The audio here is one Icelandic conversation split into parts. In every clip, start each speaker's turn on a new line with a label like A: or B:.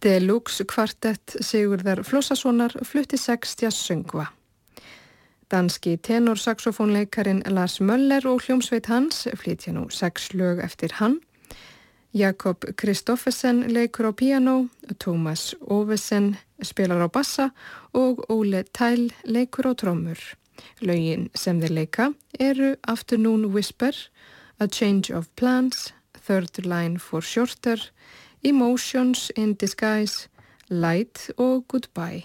A: Deluxe kvartett Sigurðar Flossasonar flutti sextja söngva. Danski tenorsaxofónleikarin Lars Möller og hljómsveit hans flytja nú sex lög eftir hann. Jakob Kristoffersen leikur á piano, Thomas Ovesen spilar á bassa og Ole Tæl leikur á trómur. Lögin sem þeir leika eru Afternoon Whisper, A Change of Plans, Third Line for Shorter, Emotions in Disguise, Light og Goodbye.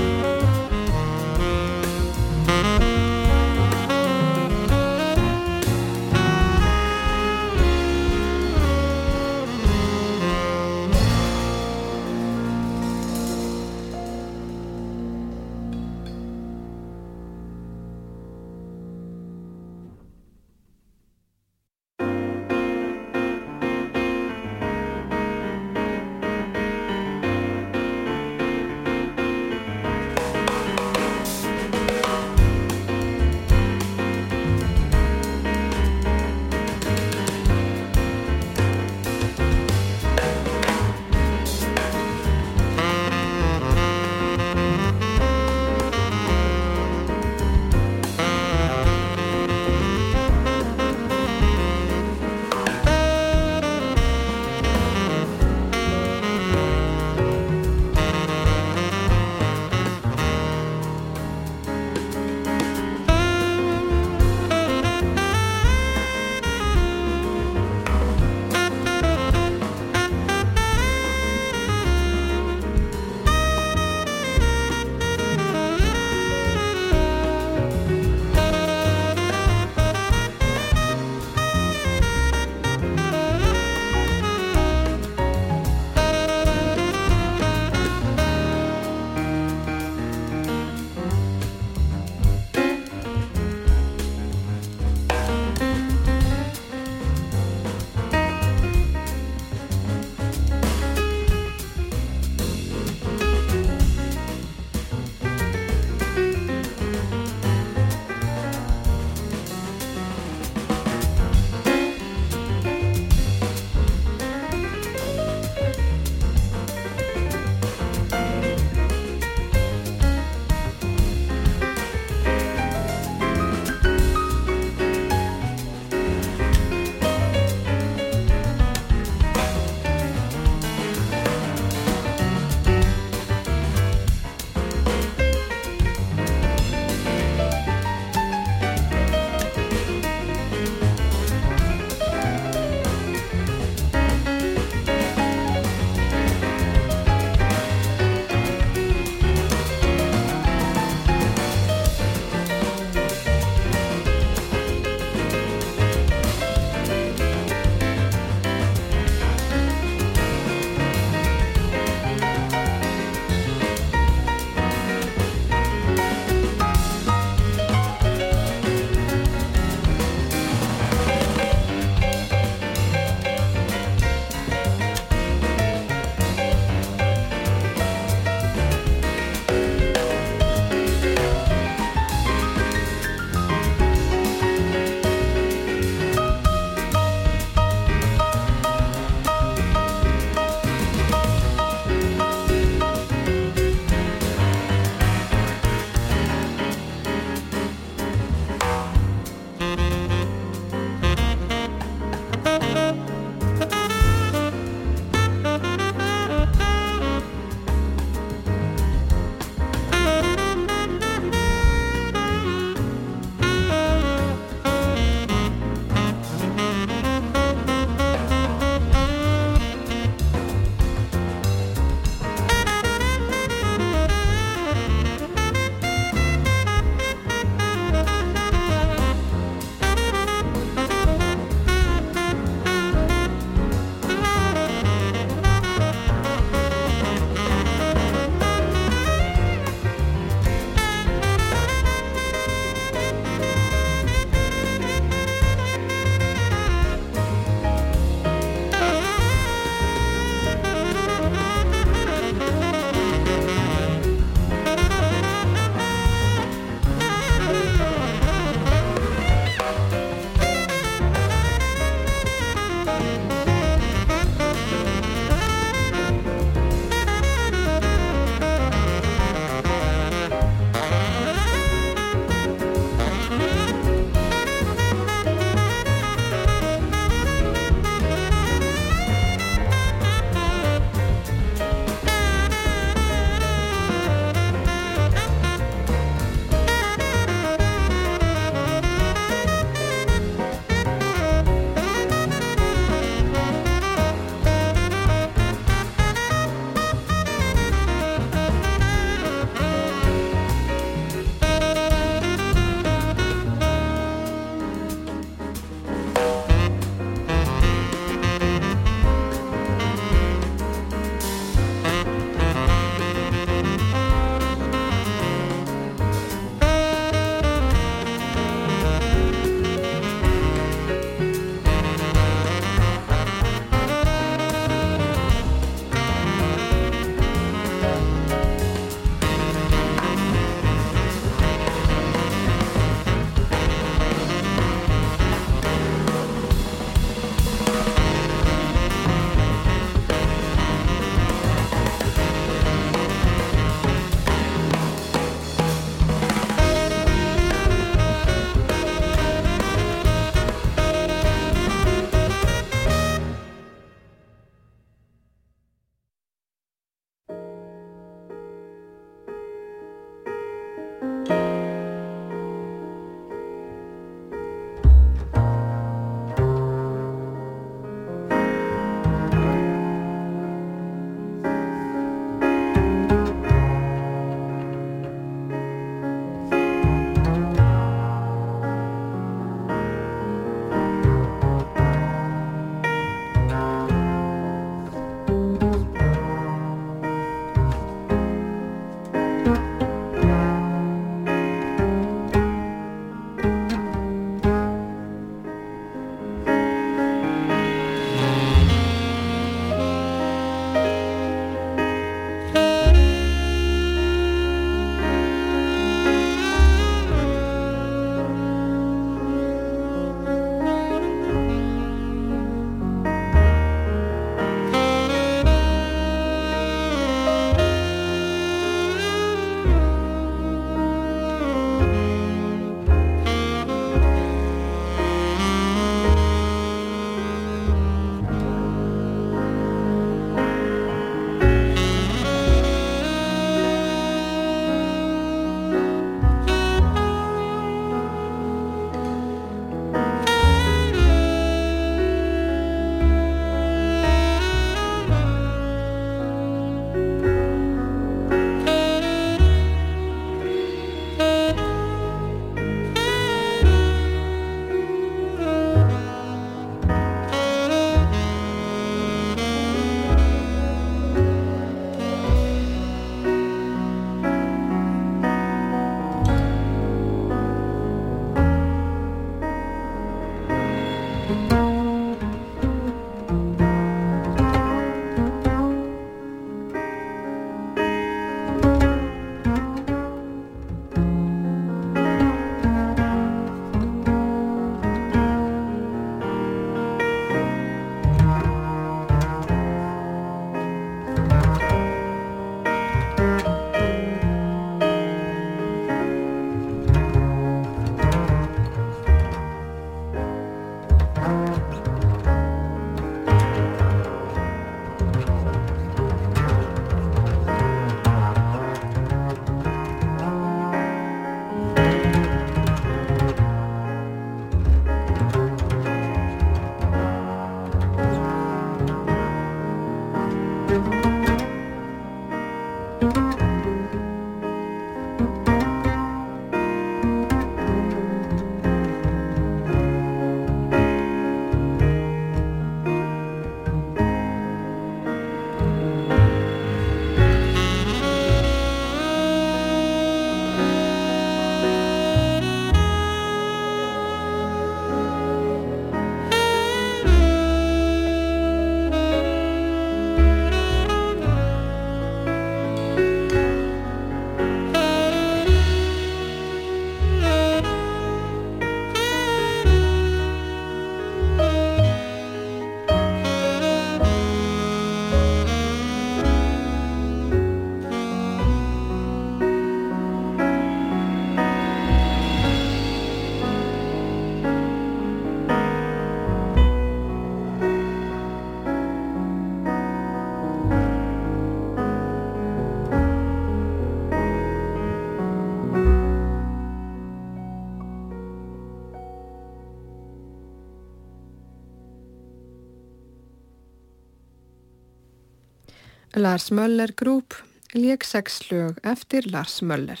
A: Lars Möller Group lék sex lög eftir Lars Möller.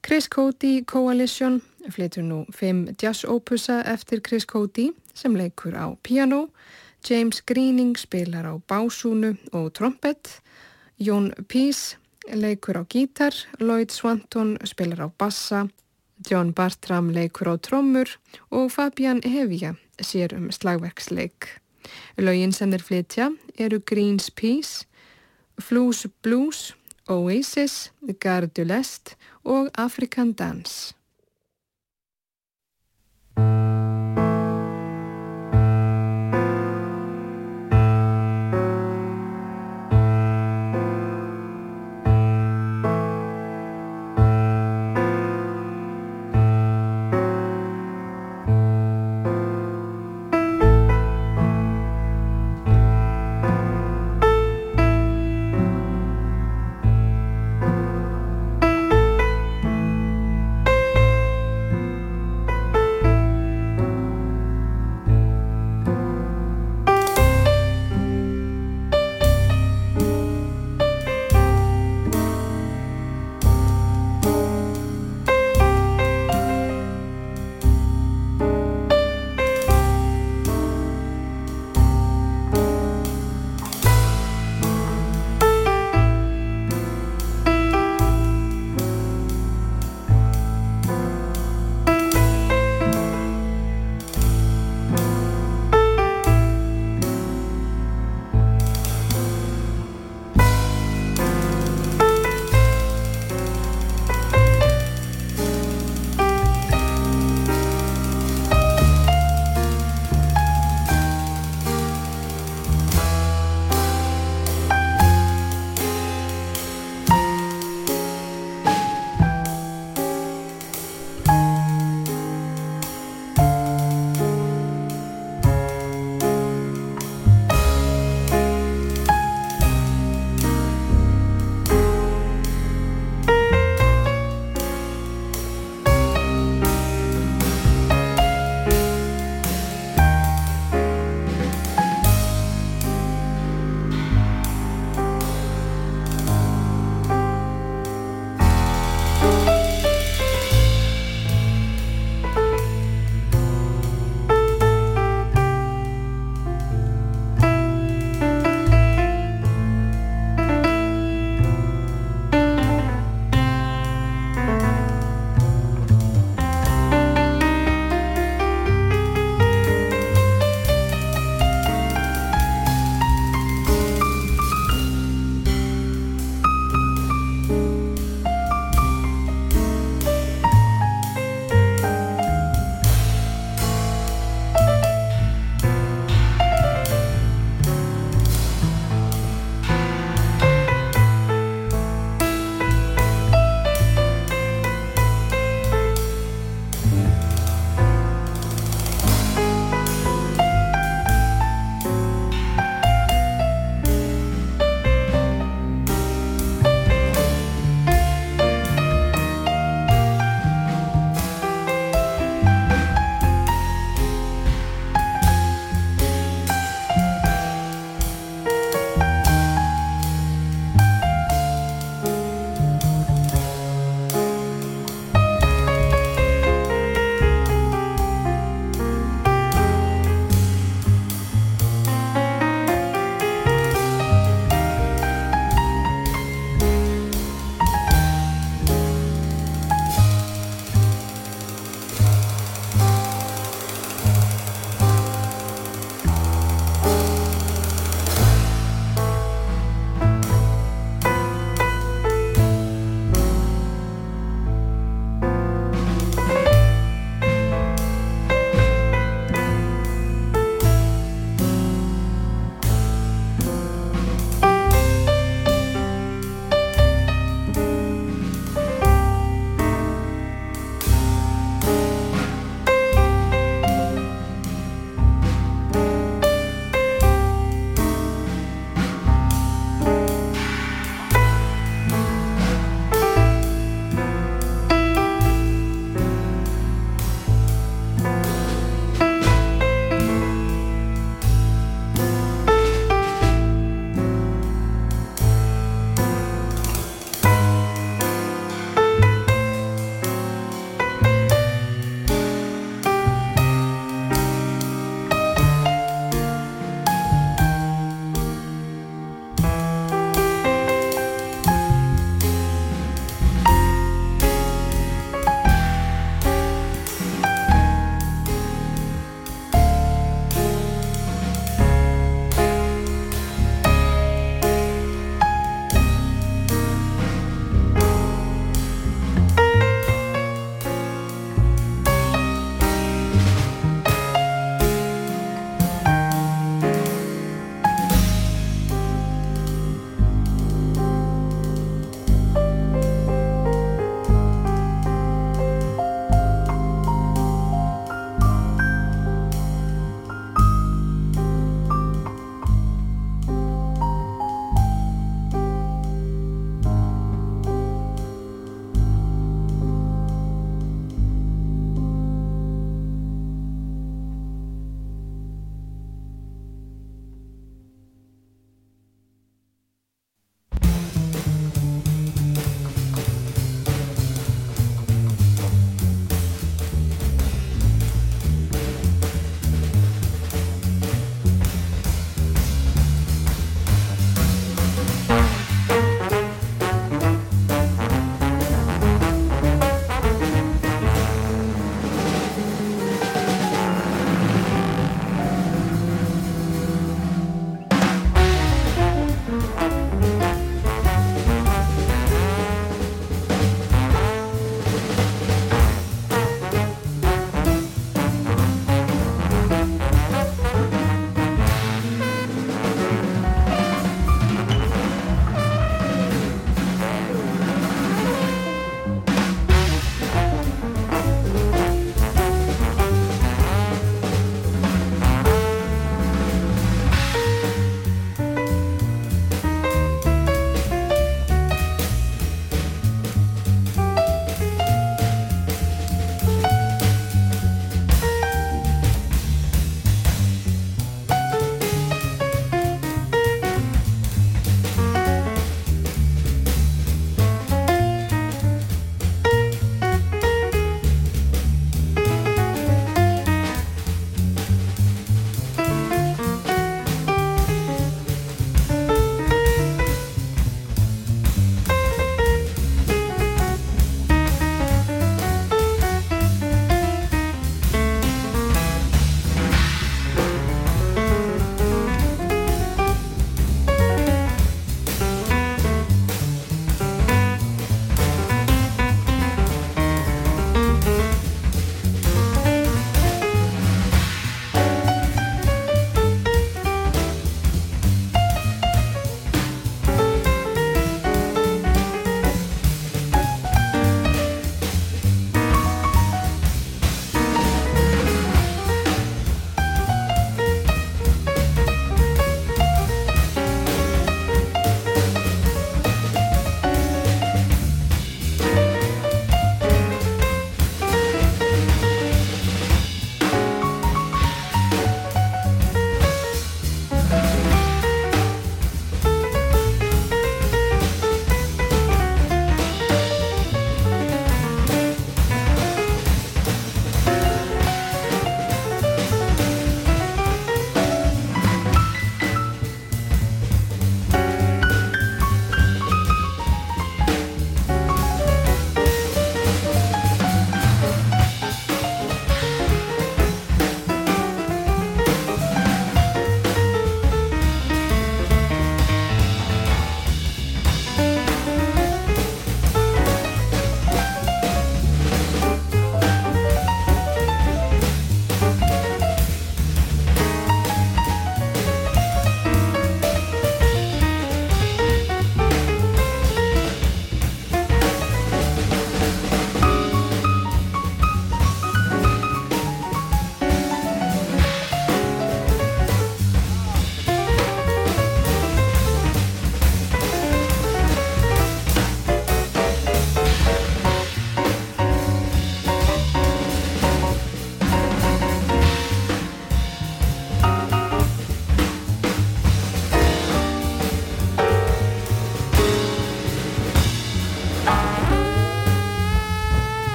A: Chris Cody Coalition flytur nú fimm jazz opusa eftir Chris Cody sem leikur á piano, James Greening spilar á básúnu og trompet, Jón Peace leikur á gítar, Lloyd Swanton spilar á bassa, John Bartram leikur á trommur. Og Fabian Hevia sér um slagverksleik. Laugin sem þeir flytja eru Green's Peace, Flues Blues, Oasis, Gardulest og African Dance.